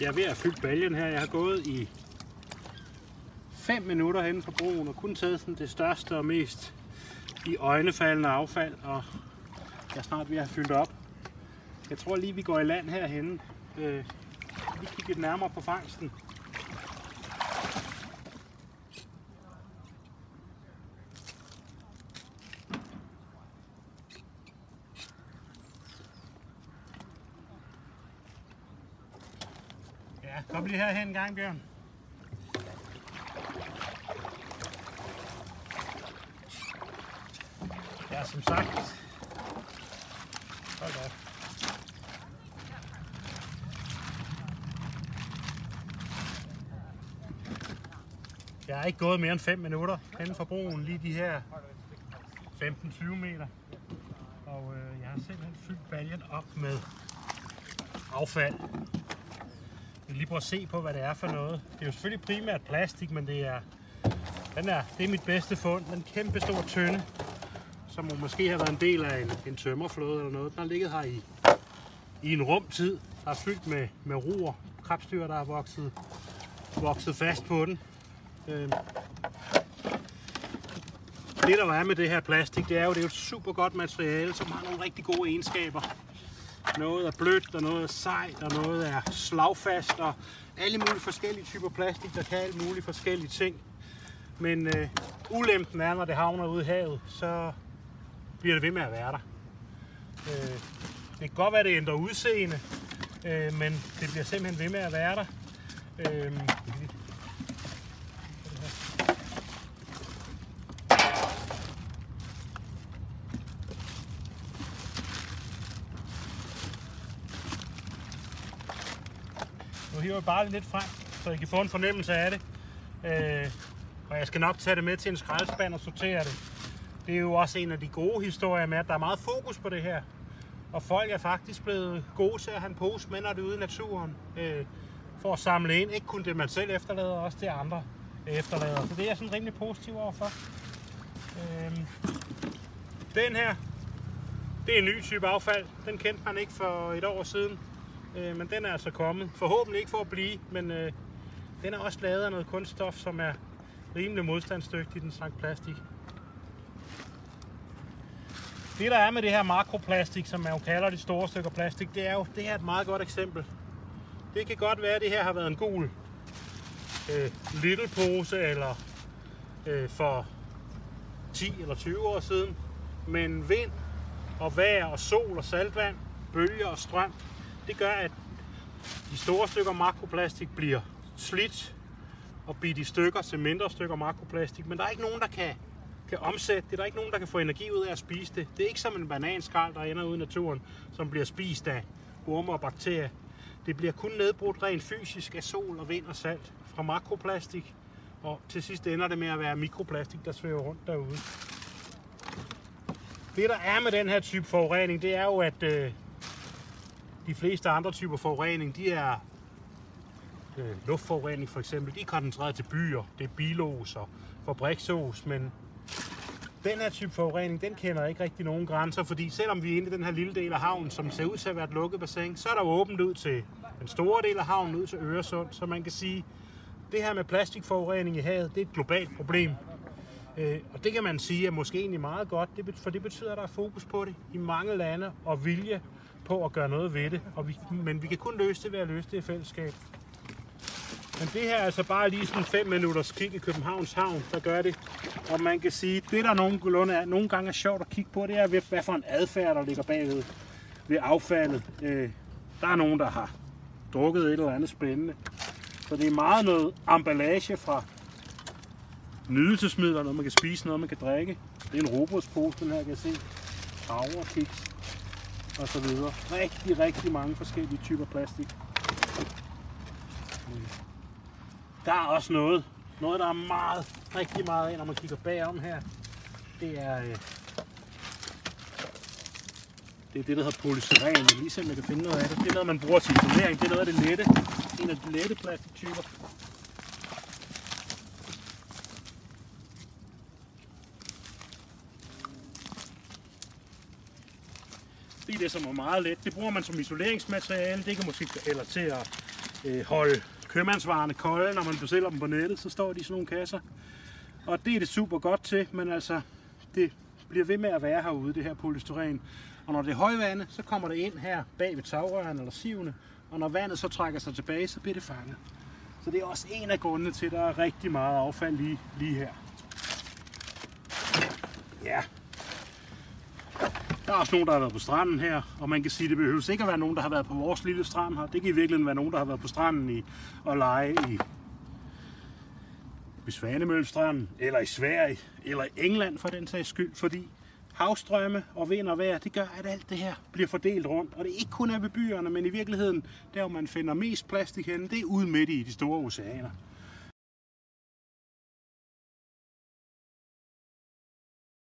Jeg er ved at fylde baljen her. Jeg har gået i 5 minutter hen fra broen og kun taget sådan det største og mest i øjnefaldende affald. Og jeg er snart ved at have fyldt op. Jeg tror lige, vi går i land herhenne. Øh, vi kigger lidt nærmere på fangsten. Ja, kom lige herhen en gang, Bjørn. Ja, som sagt. Hold op. Jeg har ikke gået mere end 5 minutter hen fra broen, lige de her 15-20 meter. Og øh, jeg har simpelthen fyldt baljen op med affald skal lige prøve at se på, hvad det er for noget. Det er jo selvfølgelig primært plastik, men det er, den er, det er mit bedste fund. Den kæmpe stor tønde, som må måske har været en del af en, en tømmerflåde eller noget. Den har ligget her i, i en rumtid. Der er fyldt med, med roer, krabstyr, der er vokset, vokset fast på den. Øhm. Det der er med det her plastik, det er jo, det er jo et super godt materiale, som har nogle rigtig gode egenskaber. Noget er blødt, og noget er sejt, og noget er slagfast, og alle mulige forskellige typer plastik, der kan alle mulige forskellige ting. Men øh, ulempen er, når det havner ude i havet, så bliver det ved med at være der. Øh, det kan godt være, det ændrer udseende, øh, men det bliver simpelthen ved med at være der. Øh, Nu hiver jeg bare lidt frem, så I kan få en fornemmelse af det. Øh, og jeg skal nok tage det med til en skraldespand og sortere det. Det er jo også en af de gode historier med, at der er meget fokus på det her. Og folk er faktisk blevet gode til at have en pose med, når det er ude i naturen. Øh, for at samle ind. Ikke kun det, man selv efterlader, også det andre efterlader. Så det er jeg sådan rimelig positiv overfor. Øh, den her, det er en ny type affald. Den kendte man ikke for et år siden. Øh, men den er altså kommet. Forhåbentlig ikke for at blive, men øh, den er også lavet af noget kunststof, som er rimelig modstandsdygtig, den slags plastik. Det der er med det her makroplastik, som man jo kalder de store stykker plastik, det er jo det er et meget godt eksempel. Det kan godt være, at det her har været en gul øh, little pose, eller øh, for 10 eller 20 år siden. Men vind og vejr og sol og saltvand, bølger og strøm, det gør, at de store stykker makroplastik bliver slidt og bidt i stykker til mindre stykker makroplastik. Men der er ikke nogen, der kan, kan omsætte det. Der er ikke nogen, der kan få energi ud af at spise det. Det er ikke som en bananskrald, der ender ude i naturen, som bliver spist af orme og bakterier. Det bliver kun nedbrudt rent fysisk af sol og vind og salt fra makroplastik. Og til sidst ender det med at være mikroplastik, der svæver rundt derude. Det der er med den her type forurening, det er jo, at øh, de fleste andre typer forurening, de er øh, luftforurening for eksempel, de er koncentreret til byer, det er bilos og fabriksos, men den her type forurening, den kender ikke rigtig nogen grænser, fordi selvom vi er inde i den her lille del af havnen, som ser ud til at være et lukket bassin, så er der åbent ud til den store del af havnen, ud til Øresund, så man kan sige, det her med plastikforurening i havet, det er et globalt problem. Øh, og det kan man sige er måske egentlig meget godt, det, for det betyder, at der er fokus på det i mange lande og vilje på at gøre noget ved det. Og vi, men vi kan kun løse det ved at løse det i fællesskab. Men det her er altså bare lige sådan 5 minutters kig i Københavns Havn, der gør det. Og man kan sige, det der nogenlunde er, nogle gange er sjovt at kigge på, det er, hvad for en adfærd, der ligger bagved ved affaldet. Øh, der er nogen, der har drukket et eller andet spændende. Så det er meget noget emballage fra nydelsesmidler, noget man kan spise, noget man kan drikke. Det er en robotspose, den her kan jeg se. Havre, kiks og så videre. Rigtig, rigtig mange forskellige typer plastik. Mm. Der er også noget, noget der er meget, rigtig meget af, når man kigger bagom her. Det er, øh, det er det, der hedder polystyren. Jeg lige se, om jeg kan finde noget af det. Det er noget, man bruger til isolering. Det er noget af det lette. En af de lette plastiktyper. Det det, som er meget let. Det bruger man som isoleringsmateriale. Det kan måske eller til at øh, holde købmandsvarerne kolde, når man bestiller dem på nettet, så står de i sådan nogle kasser. Og det er det super godt til, men altså, det bliver ved med at være herude, det her polystyren. Og når det er højvande, så kommer det ind her bag ved tagrøren eller sivene, og når vandet så trækker sig tilbage, så bliver det fanget. Så det er også en af grundene til, at der er rigtig meget affald lige, lige her. Ja. Der er også nogen, der har været på stranden her, og man kan sige, at det behøver ikke at være nogen, der har været på vores lille strand her. Det kan i virkeligheden være nogen, der har været på stranden i, og lege i ved Svanemøllestranden, eller i Sverige, eller i England for den sags skyld, fordi havstrømme og vind og vejr, det gør, at alt det her bliver fordelt rundt. Og det er ikke kun er ved byerne, men i virkeligheden, der hvor man finder mest plastik henne, det er ude midt i de store oceaner.